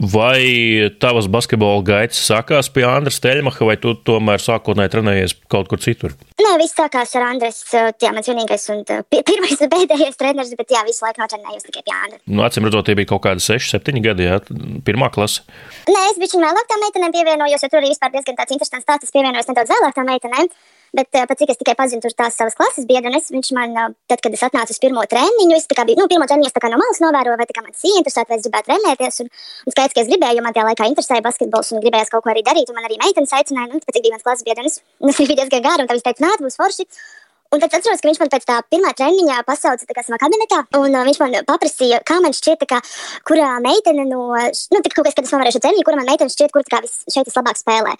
Vai tavas basketbola gaitas sākās pie Andra Steļmacha, vai tu tomēr sākotnēji trenējies kaut kur citur? Nē, viss sākās ar Andres. Jā, mans vienīgais un pirmais un pēdējais treneris, bet jā, visu laiku notrenējos tikai pie Andra. Nu, acīm redzot, tie bija kaut kādi 6, 7 gadi, jā, pirmā klase. Nē, es biju vēlāk tām meitenēm pievienojos, jo tur arī vispār diezgan tāds interesants stāsts. Es pievienojos nedaudz vēlāk tām meitenēm. Bet uh, pat cik es tikai pazinu tur tās savas klases biedrenes, viņš man, uh, tad, kad es atnācu uz pirmo treniņu, es biju, nu, pirmo treniņu es tā kā no malas novēroju, vai tā kā man tas interesēta, vai es gribētu trenēties. Un, un skaidrs, ka es gribēju, jo man tajā laikā interesēja basketbols un gribējās kaut ko arī darīt. Un man arī meitenes aicināja, nu, pēc cik bija mans klases biedrenes, tas bija diezgan gāri, un tā viņš teica, nāc, būs forši. Un tad atceros, ka viņš man pēc tā pirmā treniņa pasauca kā, savā kabinetā, un uh, viņš man paprasīja, kā man šķiet, kā, kurā meitene no, nu, tā, kaut kas, kad es novērošu treniņu, kura man meitene šķiet, kur kā, šeit vislabāk spēlē.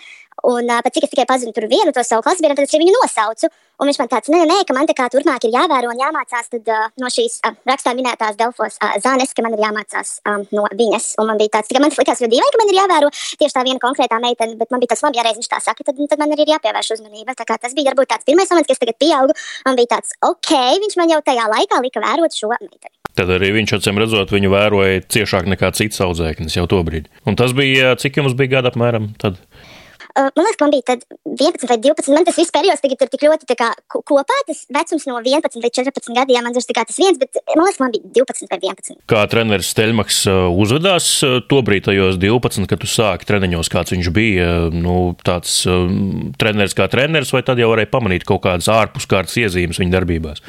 Un uh, cik es tikai pazinu tur vienu to savu biedru, tad es viņu nosaucu. Un viņš man tāds, nē, nē, ka man tā kā turpmāk ir jāvēro un jāmācās tad, uh, no šīs uh, rakstā minētās Delfos uh, zānes, ka man ir jāmācās um, no viņas. Un man bija tāds, ka man likās ļoti dīvaini, ka man ir jāvēro tieši tā viena konkrētā meitene, bet man bija tas labi, ja reiz viņš tā saka, tad, tad man arī ir jāpievērš uzmanība. Tā kā tas bija varbūt tāds pirmais moments, kad es tagad pieaugu, man bija tāds, ok, viņš man jau tajā laikā lika vērot šo meiteni. Tad arī viņš, acīm redzot, viņu vēroja ciešāk nekā cits audzēknis jau to brīdi. Un tas bija, cik jums bija gada apmēram tad? Uh, man liekas, man bija 11 vai 12. Man tas viss periods tagad ir tik ļoti kā, kopā. Tas vecums no 11 līdz 14 gadiem man ir tas viens, bet man liekas, man bija 12 vai 11. Kā treneris Stelmaks uzvedās tobrīd tajos 12, kad tu sāki treniņos, kāds viņš bija? Nu, tāds um, treneris kā treneris, vai tad jau varēja pamanīt kaut kādas ārpuskārtas iezīmes viņa darbībās?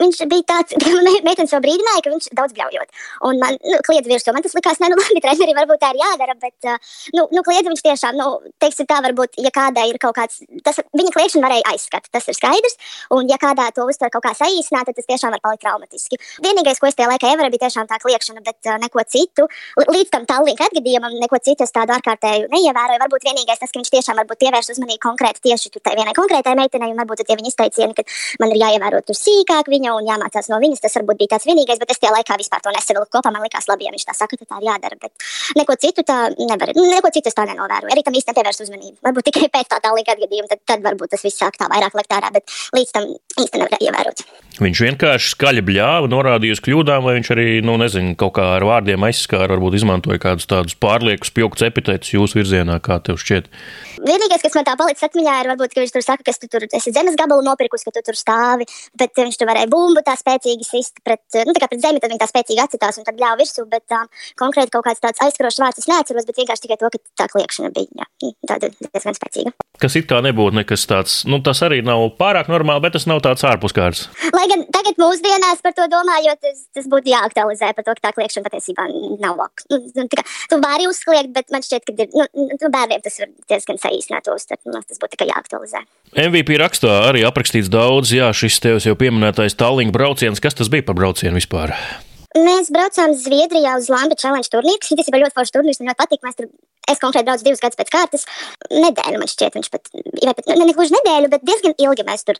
Viņš bija tāds, ka meitene to brīdināja, ka viņš daudz bļaujot. Un man nu, kliedz virsū. Man tas likās, ne, nu, labi, trenerim varbūt tā ir jādara, bet, nu, nu kliedz viņš tiešām, nu, teiksim tā, varbūt, ja kādai ir kaut kāds, tas viņa kliekšana varēja aizskat, tas ir skaidrs. Un, ja kādā to uztver kaut kā saīsināt, tad tas tiešām var palikt traumatiski. Vienīgais, ko es tajā laikā ievēroju, bija tiešām tā kliekšana, bet uh, neko citu. Līdz tam tālāk atgadījumam, neko citu es tādu ārkārtēju neievēroju. Varbūt vienīgais tas, ka viņš tiešām varbūt pievērš uzmanību konkrēti tieši tai vienai konkrētai meitenei, un varbūt tie viņa izteicieni, ka man ir jāievēro tur sīkāk viņa viņa un jāmācās no viņas. Tas varbūt bija tāds vienīgais, bet es tajā laikā vispār to nesavilku kopā. Man liekas, labi, ja viņš tā saka, tad tā ir jādara. Bet neko citu tā nevar. Neko citu es tā nenovēroju. Arī tam īsti nepievērst uzmanību. Varbūt tikai pēc tā tālāka atgadījuma, tad, tad varbūt tas viss sāk tā vairāk likt ārā, bet līdz tam īsti nevarēja ievērot. Viņš vienkārši skaļi bļāva, norādīja uz kļūdām, vai viņš arī, nu, nezinu, kaut kā ar vārdiem aizskāra, varbūt izmantoja kādus tādus pārliekus pjokts epitētus jūsu virzienā, kā tev šķiet. Vienīgais, kas man tā palicis atmiņā, ir varbūt, ka viņš tur saka, ka tu tur esi zemes gabalu nopirkus, ka tu tur stāvi, bet viņš tur varēja bumbu tā spēcīgi sist pret, nu, tā pret zemi, tad viņi tā spēcīgi atcitās un tad ļāva virsū, bet um, konkrēti kaut kāds tāds aizskarošs vārds es neatceros, bet vienkārši tikai to, ka tā kliekšana bija, jā, tāda diezgan spēcīga. Kas it kā nebūtu nekas tāds, nu, tas arī nav pārāk normāli, bet tas nav tāds ārpuskārs. Lai gan tagad mūsdienās par to domājot, tas, tas būtu jāaktualizē par to, ka tā kliekšana patiesībā nav laka. Nu, nu, kā, tu vari uzkliegt, bet man šķiet, ka ir, nu, nu, bērniem tas ir diezgan saīsināt to uztvert. Nu, tas būtu tikai jāaktualizē. MVP rakstā arī aprakstīts daudz, jā, šis tevis jau pieminētais Tallinga brauciens. Kas tas bija par braucienu vispār? Mēs braucām Zviedrijā uz Lambi Challenge turnīru. Tas bija ļoti foršs turnīrs, man ļoti patīk. Mēs tur Es konkrēti braucu divus gadus pēc kārtas. Nedēļu man šķiet, viņš pat, vai pat ne, ne gluži nedēļu, bet diezgan ilgi mēs tur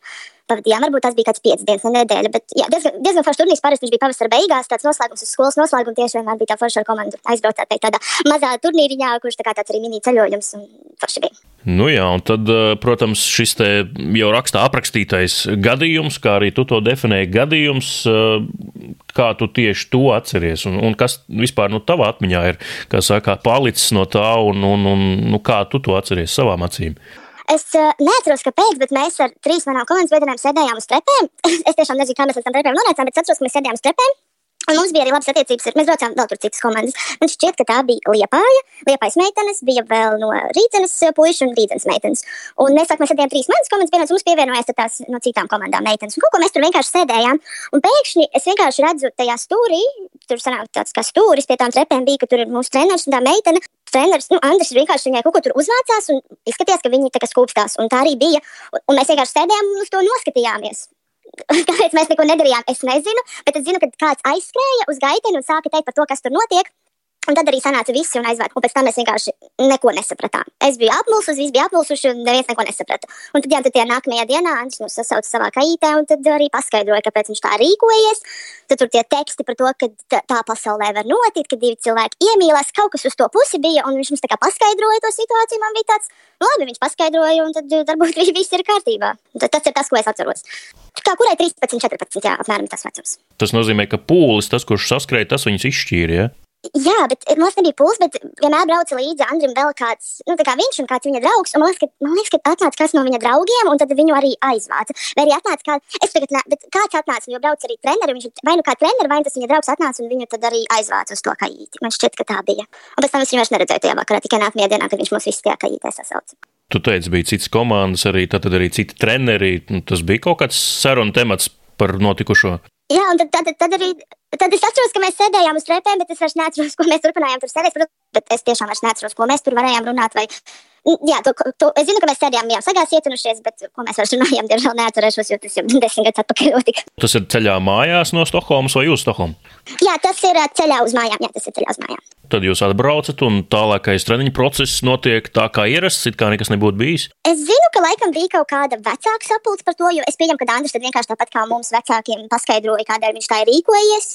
pavadījām. Varbūt tas bija kāds piecas dienas, ne nedēļa. Bet jā, diezgan, diezgan foršs turnīrs. Parasti viņš bija pavasara beigās, tāds noslēgums uz skolas noslēgumu. Tieši vienmēr bija tā forša ar komandu aizbraukt tādā mazā turnīriņā, kurš tā kā tāds arī mini ceļojums un forši bija. Nu jā, un tad, eh, protams, šis jau rakstā aprakstītais gadījums, kā arī tu to definēji, gadījums, eh, kā tu tieši to atceries, un, un kas vispār nu, tavā atmiņā ir, saka, palicis no tā, un, un, un nu, kā tu to atceries savām acīm? Es uh, neatceros, kāpēc, bet mēs ar trīs manām komandas biedriem sēdējām uz trepēm. es tiešām nezinu, kā mēs līdz tam trepēm nonācām, bet atceros, ka mēs sēdējām uz trepēm. Un mums bija arī labas attiecības. Ar, mēs braucām vēl tur citas komandas. Man šķiet, ka tā bija Liepāja, Liepājas meitenes, bija vēl no Rīdzenes puikas un Rīdzenes meitenes. Un mēs sākām sēdēt trīs manas komandas, vienas mums pievienojās tās no citām komandām meitenes. Un kaut ko mēs tur vienkārši sēdējām. Un pēkšņi es vienkārši redzu tajā stūrī, tur sanāk tāds kā stūris pie tām trepēm bija, ka tur ir mūsu treneris un tā meitene. Treneris, nu, Andris vienkārši viņai kaut ko tur uzvācās un izskatījās, ka viņi tā kā skūpstās. Un tā arī bija. Un, un mēs vienkārši sēdējām un uz to noskatījāmies. Kāpēc mēs neko nedarījām, es nezinu, bet es zinu, ka kāds aizskrēja uz gaiteni un sāka teikt par to, kas tur notiek. Un tad arī sanāca visi un aizvērt. Un pēc tam mēs vienkārši neko nesapratām. Es biju apmulsus, visi bija apmulsuši un neviens neko nesaprata. Un tad, jā, tad tajā nākamajā dienā Andris mūs sasauca savā kaitē un tad arī paskaidroja, kāpēc viņš tā rīkojies. Tad tur tie teksti par to, ka tā pasaulē var notikt, ka divi cilvēki iemīlās, kaut kas uz to pusi bija, un viņš mums tā kā paskaidroja to situāciju. Man bija tāds, nu labi, viņš paskaidroja, un tad varbūt viss ir kārtībā. Tad tas ir tas, ko es atceros. Kā kurai 13, 14, jā, apmēram tas vecums. Tas nozīmē, ka pūlis, tas, kurš saskrēja, tas viņus izšķīra. Ja? Jā, bet mums nebija pūles, bet vienmēr brauca līdzi Andrim vēl kāds, nu, kā viņš un kāds viņa draugs. Un man liekas, ka, man liekas, ka atnāca kāds no viņa draugiem, un tad viņu arī aizvāca. Vai arī atnāca kāds, es tagad, ne, bet kāds atnāca, jo brauc arī treneri, viņš vai nu kā treneri, vai nu tas viņa draugs atnāca, un viņu tad arī aizvāca uz to kajīti. Man šķiet, ka tā bija. Un pēc tam es viņu vairs neredzēju tajā vakarā, tikai nākamajā dienā, kad viņš mūs visus tajā kajītē sasauca. Tu teici, bija citas komandas, arī, tad arī citi treneri. Tas bija kaut kāds sarunu temats par notikušo. Jā, un tad, tad, tad arī tad es atceros, ka mēs sēdējām uz trepēm, bet es vairs neatceros, ko mēs turpinājām tur sēdēt. Bet es tiešām vairs neatceros, ko mēs tur varējām runāt. Vai... Jā, to, to, es zinu, ka mēs sēdējām, bijām sagās iecinušies, bet ko mēs vairs runājām, diemžēl neatcerēšos, jo tas jau desmit gadus atpakaļ notika. Tas ir ceļā mājās no Stokholmas vai uz Stokholmu? Jā, tas ir ceļā uz mājām. Jā, tas ir ceļā uz mājām. Tad jūs atbraucat, un tālākais treniņu process notiek tā kā ierasts, it kā nekas nebūtu bijis. Es zinu, ka laikam bija kaut kāda vecāka sapulce par to, jo es pieņemu, ka Andris vienkārši tāpat kā mums vecākiem paskaidroja, kādēļ viņš tā ir rīkojies.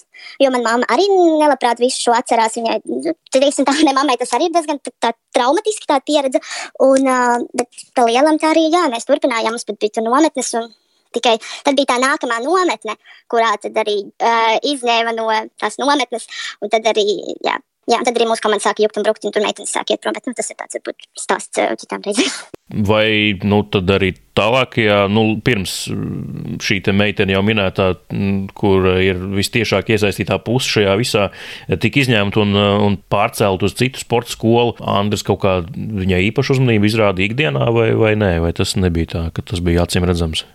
Jo manā mamma arī nelabprāt visu šo atcerās. Viņai, nu, teiksim, tā mammai tas arī ir diezgan tā, traumatiski tā pieredze. Un, uh, bet tā lielam tā arī, jā, mēs turpinājām, mums pat bija nometnes. Un, Tikai tad bija tā nākamā nometne, kurā arī uh, izņēma no tās nometnes, tad arī jā, Jā, tad arī mūsu komanda sāka jukt un brukt, un tur meitenes sāka iet prom. Bet nu, tas ir tāds, varbūt, stāsts citām reizēm. Vai nu, tad arī tālākajā, nu, pirms mm, šī meitene jau minētā, mm, kur ir vistiešāk iesaistītā puse šajā visā, tika izņemta un, uh, un pārcelt uz citu sporta skolu, Andris kaut kā viņai īpašu uzmanību izrādīja ikdienā, vai, vai nē, vai tas nebija tā, ka tas bija acīm redzams?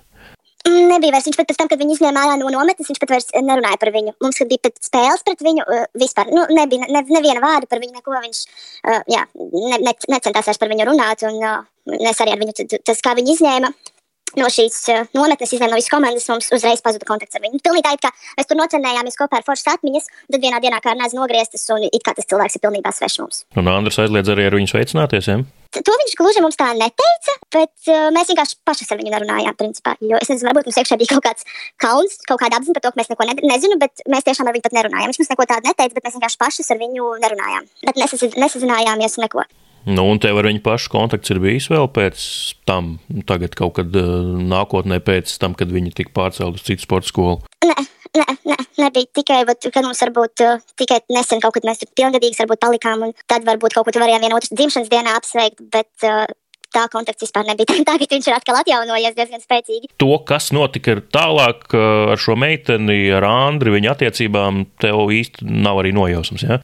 Nebija vairs. Viņš pat pēc tam, kad viņu izņēma ārā no nometnes, viņš pat vairs nerunāja par viņu. Mums bija pat spēles pret viņu uh, vispār. Nu, nebija ne, neviena vārda par viņu, neko viņš uh, jā, ne, ne, necentās vairs par viņu runāt. Un, es arī ar viņu, tas, kā viņu izņēma no šīs uh, nometnes, izņēma no visas komandas, mums uzreiz pazuda kontakts ar viņu. Pilnīgi tā, kā mēs tur nocenējāmies kopā ar foršas atmiņas, tad vienā dienā kā ar nēs nogrieztas, un it kā tas cilvēks ir pilnībā svešs mums. Un Andris aizliedz arī ar viņu sveicināties, ja? To viņš gluži mums tā neteica, bet uh, mēs vienkārši paši ar viņu nerunājām. Principā, jo es nezinu, varbūt mums iekšā bija kaut kāds kauns, kaut kāda apziņa par to, ka mēs neko ne, nezinām, bet mēs tiešām ar viņu pat nerunājām. Viņš mums neko tādu neteica, bet mēs vienkārši paši ar viņu nerunājām. Bet nesazinājāmies neko. Nu, un tev ar viņu pašu kontakts ir bijis vēl pēc tam, tagad kaut kad uh, nākotnē, pēc tam, kad viņi tika pārcelt uz citu sporta skolu? Nē, nē, nē nebija tikai, bet, kad mums varbūt uh, tikai nesen kaut kad mēs tur pilngadīgs varbūt palikām, un tad varbūt kaut ko varējām vienotras dzimšanas dienā apsveikt, bet uh, tā kontakts vispār nebija. Tagad viņš ir atkal atjaunojies diezgan spēcīgi. To, kas notika tālāk ar šo meiteni, ar Andri, viņa attiecībām, tev īsti nav arī nojausmas. Ja?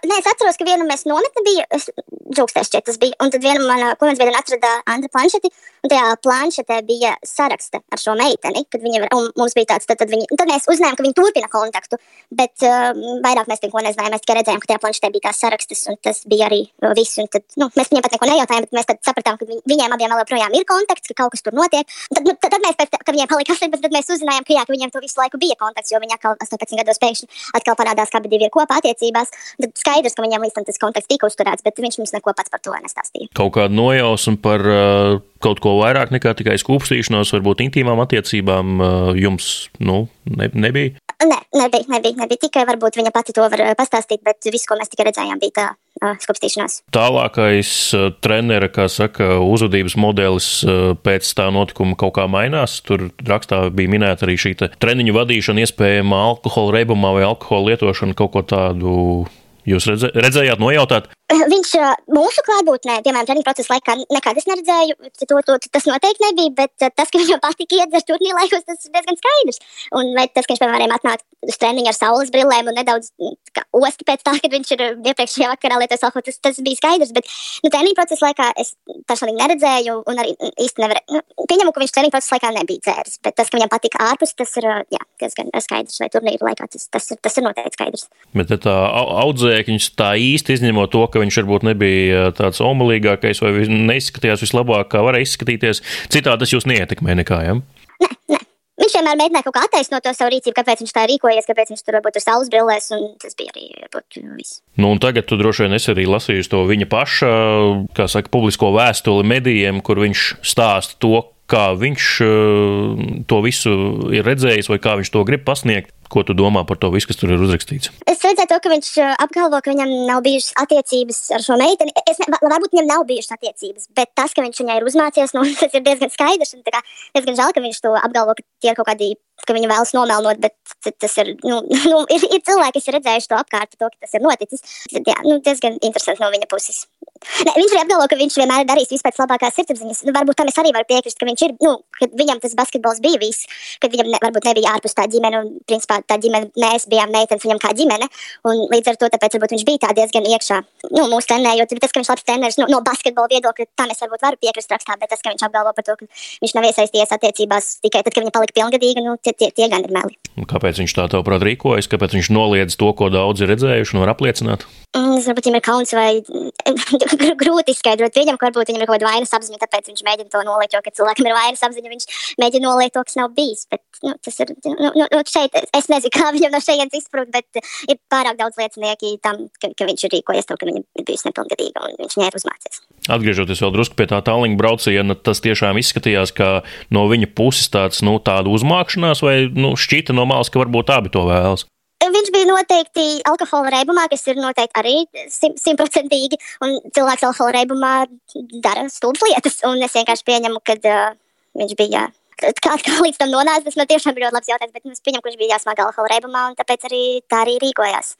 Uh, nē, es atceros, ka vienu mēs nometnē bija, es džūkstēs šķiet tas bija, un tad viena mana komandas biedrene atrada Andra planšeti, un tajā planšetē bija saraksta ar šo meiteni, kad viņa, un mums bija tāds, tad, tad, viņi, tad mēs uzzinājām, ka viņi turpina kontaktu, bet uh, vairāk mēs neko nezinājām, mēs tikai redzējām, ka tajā planšetē bija tās sarakstas, un tas bija arī viss, un tad, nu, mēs viņiem pat neko nejautājām, bet mēs tad sapratām, ka viņ, viņiem abiem vēl joprojām ir kontakts, ka kaut kas tur notiek, un tad, nu, tad, tad mēs pēc, ka viņiem palika 18, tad mēs uzzinājām, ka jā, ka viņiem to visu laiku bija kontakts, jo viņi atkal 18 gados pēkšņi atkal parādās, ka abi divi ir kopā attiecībās. Tad skaidrs, ka viņam līdz tam tas konteksts tika uzturēts, bet viņš mums neko pats par to nestāstīja. Kaut kāda nojausma par uh, kaut ko vairāk nekā tikai skūpstīšanos, varbūt intīmām attiecībām uh, jums nu, ne, nebija? Nē, nebija, nebija, nebija. Tikai varbūt viņa pati to var uh, pastāstīt, bet viss, ko mēs tikai redzējām, bija tā skūpstīšanās. Tālākais trenera, kā saka, uzvedības modelis pēc tā notikuma kaut kā mainās. Tur rakstā bija minēta arī šī treniņu vadīšana, iespējama alkohola reibumā vai alkohola lietošana, kaut ko tādu Jūs redze, redzējāt, nojautāt? Viņš mūsu klātbūtnē, piemēram, treniņa procesa laikā, nekad es neredzēju, to, to, tas noteikti nebija, bet tas, ka viņam patika iedzert turnīra laikos, tas ir diezgan skaidrs. Un vai tas, ka viņš, piemēram, atnāk uz treniņu ar saules brillēm un nedaudz osti pēc tā, kad viņš ir iepriekšējā vakarā lietojis alkoholu, tas, tas bija skaidrs, bet, nu, treniņa procesa laikā es personīgi neredzēju un arī īsti nevarēju, nu, pieņemu, ka viņš treniņa procesa laikā nebija dzēris, bet tas, ka viņam patika ārpus, tas ir, jā, diezgan skaidrs, vai turnīra laikā tas, tas, ir, tas ir noteikti skaidrs. Bet tā audzēkņus tā īsti izņemot to, ka viņš varbūt nebija tāds omulīgākais vai neizskatījās vislabāk, kā varēja izskatīties. Citādi tas jūs neietekmē nekā, ja? Nē, nē. Viņš vienmēr mēģināja kaut kā attaisnot to savu rīcību, kāpēc viņš tā rīkojies, kāpēc viņš tur varbūt ir saules brillēs, un tas bija arī varbūt, viss. Nu, un tagad tu droši vien esi arī lasījusi to viņa paša, kā saka, publisko vēstuli medijiem, kur viņš stāsta to, kā viņš to visu ir redzējis vai kā viņš to grib pasniegt. Ko tu domā par to visu, kas tur ir uzrakstīts? Es redzēju, to, ka viņš apgalvo, ka viņam nav bijušas attiecības ar šo meiteni. Es ne, varbūt viņam nav bijušas attiecības, bet tas, ka viņš viņai ir uzmācījies, nu, tas ir diezgan skaidrs. Kā, diezgan žēl, ka viņš to apgalvo, ka tie ir kaut kādi, ka viņi vēlas nomelnot, bet tas ir, nu, nu ir, ir cilvēki, kas ir redzējuši to apkārt, to, ka tas ir noticis. Jā, nu, diezgan interesanti no viņa puses. Ne, viņš arī apgalvo, ka viņš vienmēr darīs visu pēc labākās sirdsapziņas. Nu, varbūt tam es arī varu piekrist, ka viņš ir, nu, ka viņam tas basketbols bija viss, ka viņam ne, varbūt nebija ārpus tā ģimene, un principā tā ģimene, mēs bijām meitenes viņam kā ģimene, un līdz ar to tāpēc varbūt viņš bija tā diezgan iekšā, nu, mūsu trenējot, tas, ka viņš labs treneris, nu, no basketbola viedokļa, tam es varbūt varu piekrist rakstā, bet tas, ka viņš apgalvo par to, ka viņš nav iesaistījies attiecībās tikai tad, kad viņa palika pilngadīga, nu, tie, tie, tie gan ir meli. Kāpēc viņš tā, tavuprāt, rīkojas, kāpēc viņš noliedz to, ko daudzi redzējuši un var apliecināt? Mm, es varbūt viņam ir kauns vai grūti izskaidrot. Viņam, varbūt viņam ir kaut kāda vainas apziņa, tāpēc viņš mēģina to noliekt. Jo, kad cilvēkam ir vainas apziņa, viņš mēģina noliekt to, kas nav bijis. Bet, nu, tas ir nu, nu, nu, šeit, es nezinu, kā viņam no šejienes izsprūst, bet ir pārāk daudz liecinieki tam, ka, ka viņš ir rīkojies to, ka viņa ir bijusi nepilngadīga un viņš neir uzmācies. Atgriežoties vēl drusku pie tā tālruņa brauciena, tas tiešām izskatījās, ka no viņa puses tāds, nu, tāda uzmākšanās, vai nu, šķita no malas, ka varbūt abi to vēlas. Viņš bija noteikti alkohola reibumā, kas ir noteikti arī simtprocentīgi. Cilvēks alkohola reibumā dara stulbas lietas. Un es vienkārši pieņemu, ka uh, viņš bija kā, kā līdz tam nonāca, tas man tiešām bija ļoti labs jautājums. Bet nu, es pieņemu, ka viņš bija jāsmag alkohola reibumā, un tāpēc arī tā arī rīkojās.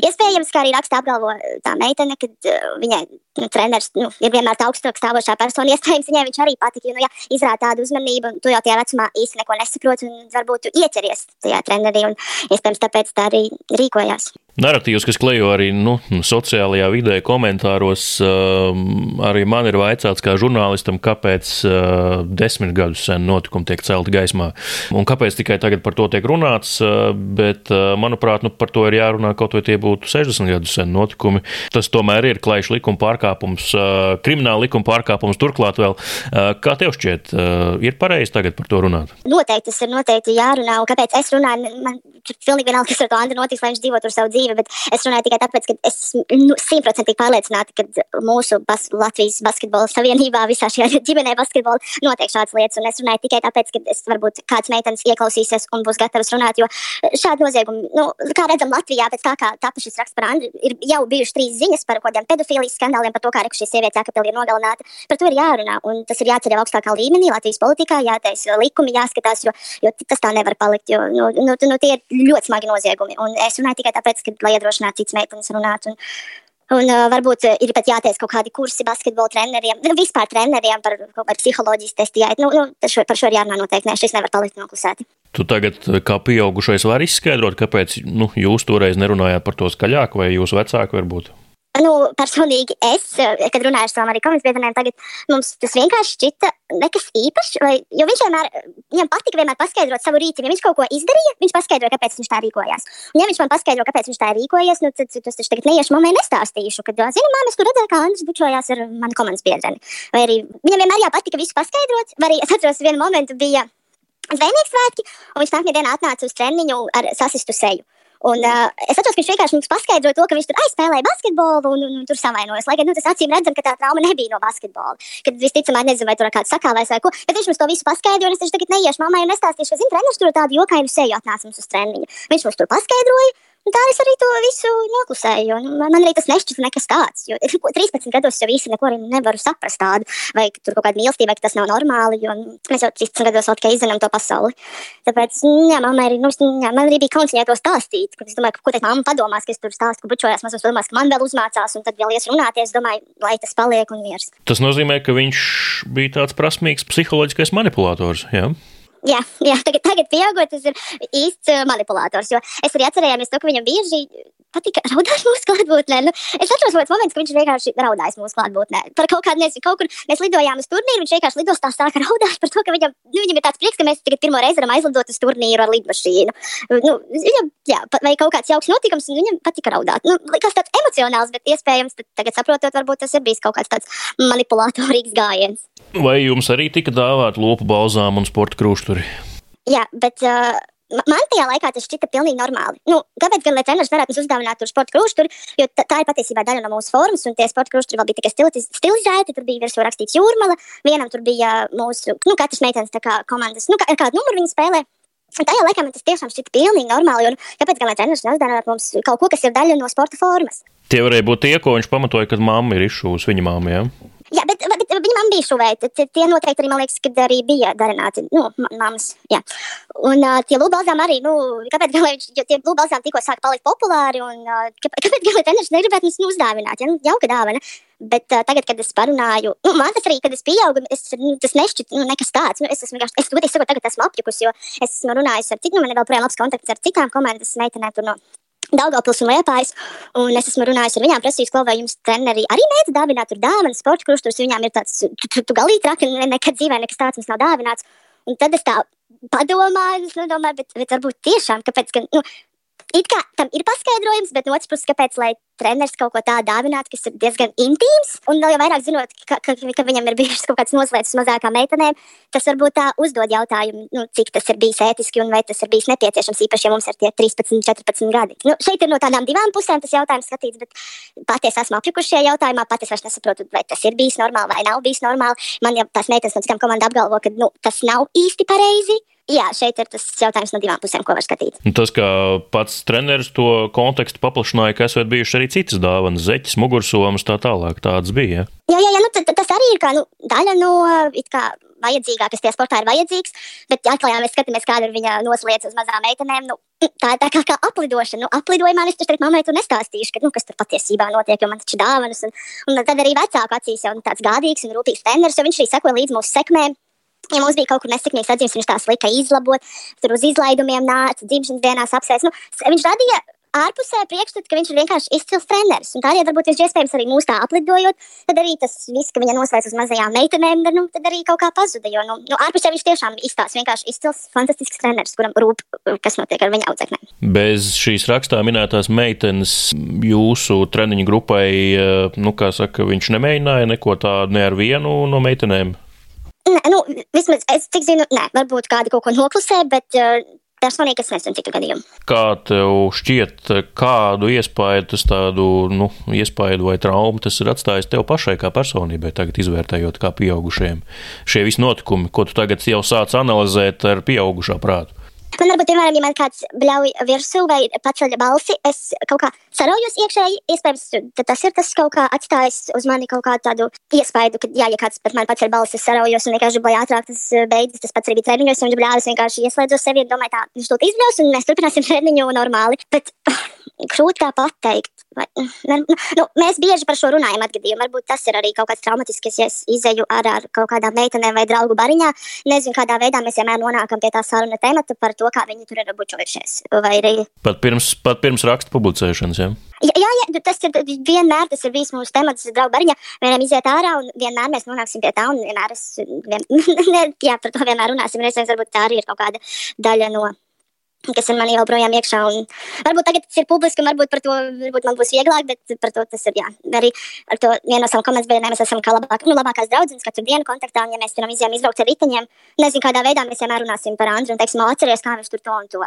Iespējams, kā arī raksta apgalvo tā meitene, ka uh, viņai nu, treneris nu, ir vienmēr augstāk stāvošā persona. Iespējams, viņai viņš arī patika, jo, nu, ja izrāda tādu uzmanību, un tu jau tajā vecumā īsti neko nesaproti, un varbūt tu ieķeries tajā trenerī, un iespējams tāpēc tā arī rīkojās. Narratīvs, kas klejo arī nu, sociālajā vidē, komentāros, um, arī man ir vaicāts kā žurnālistam, kāpēc uh, desmit gadus sen notikumi tiek celti gaismā. Un kāpēc tikai tagad par to tiek runāts, uh, bet, uh, manuprāt, nu, par to ir jārunā kaut vai tie būtu 60 gadus sen notikumi. Tas tomēr ir klaišs likuma pārkāpums, krimināla likuma pārkāpums turklāt vēl. Kā tev šķiet, ir pareizi tagad par to runāt? Noteikti tas ir noteikti jārunā, un kāpēc es runāju, man pilnīgi vienalga, kas ar to Andru notiks, lai viņš dzīvo tur savu dzīvi dzīve, bet es runāju tikai tāpēc, ka es nu, simtprocentīgi nu, pārliecināta, ka mūsu bas Latvijas basketbola savienībā, visā šajā ģimenē basketbola notiek šādas lietas. Un es runāju tikai tāpēc, ka es varbūt kāds meitenes ieklausīsies un būs gatavs runāt, jo šādi noziegumi, nu, kā redzam Latvijā, pēc tā kā tapa šis raksts par Andru, ir jau bijuši trīs ziņas par kaut kādiem pedofīlijas skandāliem, par to, kā šī sieviete jākapeli ir nogalināta. Par to ir jārunā, un tas ir jāceļ augstākā līmenī Latvijas politikā, jātaisa likumi, jāskatās, jo, jo tas tā nevar palikt, jo nu, nu, nu, tie ir ļoti smagi noziegumi. Un es runāju tikai tāpēc, ka lai iedrošinātu citas meitenes runāt. Un, Un uh, varbūt ir pat jātaisa kaut kādi kursi basketbola treneriem, nu, vispār treneriem par, par psiholoģijas testiem. Nu, nu, šo, par šo ir jārunā noteikti. Nē, šis nevar palikt noklusēti. Tu tagad, kā pieaugušais, vari izskaidrot, kāpēc nu, jūs toreiz nerunājāt par to skaļāk, vai jūsu vecāki varbūt? Personīgi es, eh, kad runāju ar saviem arī komandas biedriem, tagad mums tas vienkārši šķita nekas īpašs. Vai, jo viņš vienmēr, viņam patika vienmēr paskaidrot savu rīcību. Ja viņš kaut ko izdarīja, viņš paskaidroja, kāpēc viņš tā rīkojās. Un, ja viņš man paskaidro, kāpēc viņš tā rīkojas, nu, tad tas taču tagad neiešu mamai nestāstīšu, kad, zinu, māma, es tur redzēju, kā Andris bučojās ar manu komandas biedreni. Vai arī viņam vienmēr jāpatika visu paskaidrot, vai arī es atceros vienu momentu bija zvejnieks svētki, un viņš nākamajā dienā atnāca uz treniņu ar sasistu seju. Un, uh, es atceros, ka viņš vienkārši mums paskaidroja to, ka viņš tur aizspēlēja basketbolu un, un, un tur savainojas. Lai gan nu, tas acīm redzam, ka tā trauma nebija no basketbola. Kad visticamāk, nezinu, vai tur kāds sakāvēs vai ko. Bet viņš mums to visu paskaidroja, es taču tagad neiešu mammai un nestāstīšu, ka, zinu, treneris tur tādu jokainu seju atnāca mums uz treniņu. Viņš mums tur paskaidroja. Un tā es arī to visu noklusēju. Nu, man arī tas nešķita nekas tāds. Jo 13 gados jau īsti neko nevaru saprast tādu, vai tur kaut kāda mīlestība, vai tas nav normāli. Mēs jau 13 gados tikai izzinām to pasauli. Tāpēc, jā, man arī, nu, jā, man arī bija kauns viņai to stāstīt. Es domāju, ka, ko teikt, mamma padomās, ka es tur stāstu, ka bučojās, mazos domās, ka man vēl uzmācās, un tad vēl ies runāties. Es domāju, lai tas paliek un miers. Tas nozīmē, ka viņš bija tāds prasmīgs psiholoģiskais manipulators. Jā? Jā, jā tagad, tagad pieaugot, tas ir īsts manipulators. Jo es arī atcerējos to, ka viņam bieži patika raudāt mūsu klātbūtnē. Nu, es atceros kāds moments, ka viņš vienkārši raudājis mūsu klātbūtnē. Par kaut kādu nezinu, kaut kur mēs lidojām uz turnīru, viņš vienkārši lidostā sāka raudāt par to, ka viņam, nu, viņam ir tāds prieks, ka mēs tagad pirmo reizi varam aizlidot uz turnīru ar lidmašīnu. Nu, viņam, jā, vai kaut kāds jauks notikums, un viņam patika raudāt. Nu, likās tāds emocionāls, bet iespējams, tagad saprotot, varbūt tas ir bijis kaut kāds tāds manipulatorīgs gājiens. Vai jums arī tika dāvāta lopu balzām un sporta krūšturi? Jā, bet uh, man tajā laikā tas šķita pilnīgi normāli. Nu, kāpēc gan, lai treneris varētu mums uzdāvināt tur sporta krūšu, tur, jo tā, ir patiesībā daļa no mūsu formas, un tie sporta krūši tur vēl bija tikai stiliz, stilizēti, tur bija virsū rakstīts jūrmala, vienam tur bija mūsu, nu, katrs meitenes kā komandas, nu, kā, kādu numuru viņi spēlē. Un tajā laikā man tas tiešām šķita pilnīgi normāli, nu, kāpēc gan, lai treneris neuzdāvinātu mums kaut ko, kas ir daļa no sporta formas? Tie varēja būt tie, ko viņš pamatoja, kad mamma ir izšūs viņa māmai. Ja? Jā, bet, man bija šuvēta. Tie noteikti arī, man liekas, kad arī bija darināti, nu, mammas, jā. Un uh, tie lūbalzām arī, nu, kāpēc, gan, jo tie lūbalzām tikko sāk palikt populāri, un uh, kāpēc, gan, lai treneris negribētu mums uzdāvināt, ja, nu, jauka dāvana. Bet uh, tagad, kad es parunāju, nu, man tas arī, kad es pieaugu, es, nu, tas nešķiet, nu, nekas tāds. Nu, es esmu vienkārši, es godīgi sakot, tagad esmu apjukusi, jo es esmu runājis ar citiem, man ir vēl projām labs kontakts ar citām komandas meitenēm tur no Daugavpils un Liepājs, un es esmu runājis ar viņām, prasījis, ko vai jums treneri arī mēdz dāvināt tur dāvanas, sporta kruštus, viņām ir tāds, tu, tu, tu galīgi traki, nekad dzīvē nekas tāds mums nav dāvināts. Un tad es tā padomāju, es domāju, bet, bet varbūt tiešām, kāpēc, ka, nu, it kā tam ir paskaidrojums, bet no otras puses, kāpēc, treneris kaut ko tādu dāvinātu, kas ir diezgan intīms, un vēl vairāk zinot, ka, ka, ka viņam ir bijušas kaut kāds noslēdzis mazākām meitenēm, tas varbūt tā uzdod jautājumu, nu, cik tas ir bijis ētiski un vai tas ir bijis nepieciešams, īpaši, ja mums ir tie 13, 14 gadi. Nu, šeit ir no tādām divām pusēm tas jautājums skatīts, bet patiesi esmu apjukuši šajā jautājumā, pat es vairs nesaprotu, vai tas ir bijis normāli vai nav bijis normāli. Man jau tās meitenes no citām komandām apgalvo, ka nu, tas nav īsti pareizi. Jā, šeit ir tas jautājums no divām pusēm, ko var skatīt. Tas, kā pats treneris to kontekstu paplašināja, ka esat bijuši arī citas dāvanas, zeķis, mugursomas, tā tālāk. Tādas bija. Ja? Jā, jā, jā nu, tas arī ir kā, nu, daļa no kā, vajadzīgā, kas tie sportā ir vajadzīgs. Bet, ja atkal mēs skatāmies, kāda ir viņa noslēdz uz mazām meitenēm, nu, tā ir tā kā, kā aplidošana. Nu, aplidojumā es taču mammai tur nestāstīšu, ka, nu, kas tur patiesībā notiek, jo man taču dāvanas. Un, un tad arī vecāku acīs jau nu, tāds gādīgs un rūpīgs treneris, jo viņš arī sekoja līdz mūsu sekmēm. Ja mums bija kaut kur nesekmīgs atzīmes, viņš tās lika izlabot, tur uz izlaidumiem nāca, dzimšanas dienās apsveic. Nu, viņš radīja ārpusē priekšstatu, ka viņš ir vienkārši izcils treneris. Un tādēļ varbūt viņš iespējams arī mūs tā aplidojot, tad arī tas viss, ka viņa noslēdz uz mazajām meitenēm, nu, tad arī kaut kā pazuda. Jo nu, nu, ārpusē viņš tiešām izstāsta vienkārši izcils, fantastisks treneris, kuram rūp, kas notiek ar viņa audzeknēm. Bez šīs rakstā minētās meitenes jūsu treniņu grupai, eh, nu, kā saka, viņš nemēģināja neko tādu ne ar vienu no meitenēm. Nē, nu, vismaz es cik zinu, nē, varbūt kādi kaut ko noklusē, bet uh, personīgi es nezinu citu gadījumu. Kā tev šķiet, kādu iespēju tas tādu, nu, iespēju vai traumu tas ir atstājis tev pašai kā personībai, tagad izvērtējot kā pieaugušiem šie visi notikumi, ko tu tagad jau sāc analizēt ar pieaugušā prātu? Man varbūt, piemēram, ja man kāds bļauj virsū vai paceļ balsi, es kaut kā saraujos iekšēji. Iespējams, tas ir tas kaut kā atstājis uz mani kaut kādu tādu iespaidu, ka, jā, ja kāds pat man paceļ balsi, es saraujos un vienkārši lai ātrāk tas eh, beidzas. Tas pats arī bija treniņos, un viņš bļāvis vienkārši ieslēdzos sevi un domāju, tā, viņš to izbļaus un mēs turpināsim treniņu normāli. Bet grūti kā pateikt. Vai, ne, nu, mēs bieži par šo runājam, atgadījumu. Varbūt tas ir arī kaut kāds traumatisks, ja es izēju ar, ar kaut kādām meitenēm vai draugu bariņā. Nezinu, kādā veidā mēs vienmēr nonākam pie tā saruna temata par to, kā viņi tur ir bučojušies. Arī... Pat pirms, pat pirms raksta publicēšanas, jā? Ja? Jā, jā, tas ir vienmēr tas ir bijis mūsu temats, draugu bariņā. Vienmēr iziet ārā un vienmēr mēs nonāksim pie tā un vienmēr es, vien, ne, jā, par to vienmēr runāsim. Reizēs varbūt tā arī ir kaut kāda daļa no kas ir man joprojām iekšā. Un varbūt tagad tas ir publiski, un varbūt par to varbūt man būs vieglāk, bet par to tas ir. Jā. Arī ar to vienu no savām komandas biedriem mēs esam kā labāk, nu, labākās draudzenes katru dienu kontaktā. Un, ja mēs turam izjām izbraukt ar riteņiem, nezinu, kādā veidā mēs vienmēr runāsim par Andru un teiksim, atceries, kā viņš tur to un to.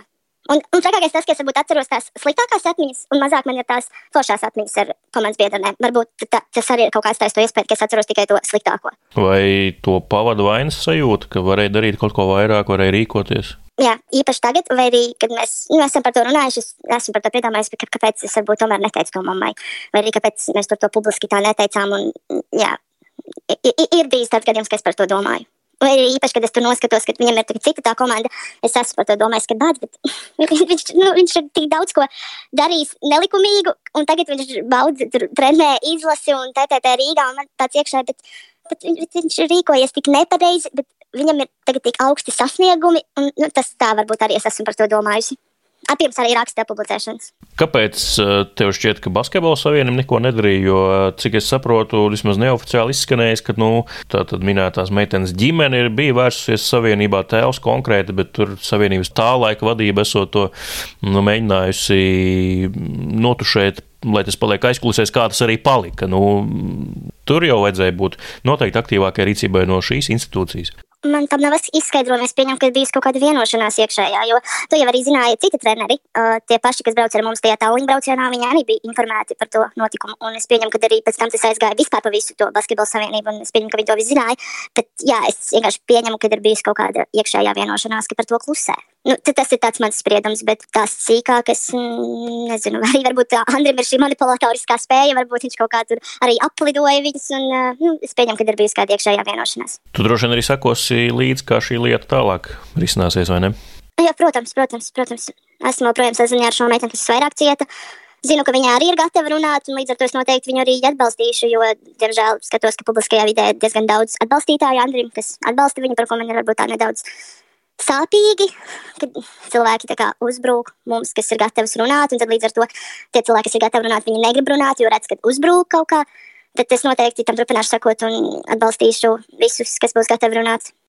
Un, un trakākais tas, ka es varbūt atceros tās sliktākās atmiņas, un mazāk man ir tās foršās atmiņas ar komandas biedriem. Varbūt tā, tas arī ir kaut kāds tāds iespējas, ka es atceros tikai to sliktāko. Vai to pavadu vainas sajūta, ka varēja darīt kaut ko vairāk, varēja rīkoties? Jā, īpaši tagad, vai arī, kad mēs nu, esam par to runājuši, es esmu par to piedomājis, ka, kāpēc es varbūt tomēr neteicu to mammai, vai arī kāpēc mēs par to publiski tā neteicām. Un, jā, ir bijis tāds gadījums, ka es par to domāju. Vai arī īpaši, kad es tur noskatos, ka viņam ir cita tā komanda, es esmu par to domājis, ka bāds, bet viņš, nu, viņš ir tik daudz ko darījis nelikumīgu, un tagad viņš baudz, tur trenē izlasi un TTT Rīgā, un man tāds iekšā, bet, bet viņš, viņš rīkojies tik nepareizi, bet viņam ir tagad tik augsti sasniegumi, un nu, tas tā varbūt arī es esmu par to domājusi. Pirms arī raksta publicēšanas. Kāpēc eh, tev šķiet, ka basketbola savienība neko nedarīja? Jo, eh, cik es saprotu, vismaz neoficiāli izskanējis, ka nu, tā minētās meitenes ģimene ir bija vērsusies savienībā tēvs konkrēti, bet tur savienības tā laika vadība esot to nu, mēģinājusi notušēt lai tas paliek aizkulisēs, kā tas arī palika. Nu, tur jau vajadzēja būt noteikti aktīvākai rīcībai no šīs institūcijas. Man tam nav izskaidrojumi. Es pieņemu, ka bija kaut kāda vienošanās iekšējā, jo to jau arī zināja citi treneri. Uh, tie paši, kas brauc ar mums tajā tāluņa braucienā, viņi arī bija informēti par to notikumu. Un es pieņemu, ka arī pēc tam tas aizgāja vispār pa visu to basketbalu savienību, un es pieņemu, ka viņi to visu zināja. Bet jā, es vienkārši pieņemu, ka ir bijusi kaut kāda iekšējā vienošanās, ka par to klusē. Nu, tas ir tāds mans spriedums, bet tās sīkākas, mm, nezinu, arī varbūt Andrim ir šī manipulatoriskā spēja, varbūt viņš kaut kā tur arī aplidoja viņus, un nu, es pieņemu, ka ir bijusi kāda iekšējā vienošanās. Tu droši vien arī sakosi līdzi, kā šī lieta tālāk risināsies, vai ne? Jā, protams, protams, protams. Esmu joprojām saziņā ar šo meiteni, kas vairāk cieta. Zinu, ka viņa arī ir gatava runāt, un līdz ar to es noteikti viņu arī atbalstīšu, jo, diemžēl, skatos, ka publiskajā vidē ir diezgan daudz atbalstītāju Andrim, kas atbalsta viņu, par ko man ir varbūt tā nedaudz sāpīgi, kad cilvēki kā, uzbrūk mums, kas ir gatavs runāt, un tad līdz ar to tie cilvēki, kas ir gatavi runāt, viņi negrib runāt, jo redz, ka uzbrūk kaut kā. Tad es noteikti tam turpināšu sakot un atbalstīšu visus, kas būs gatavi runāt.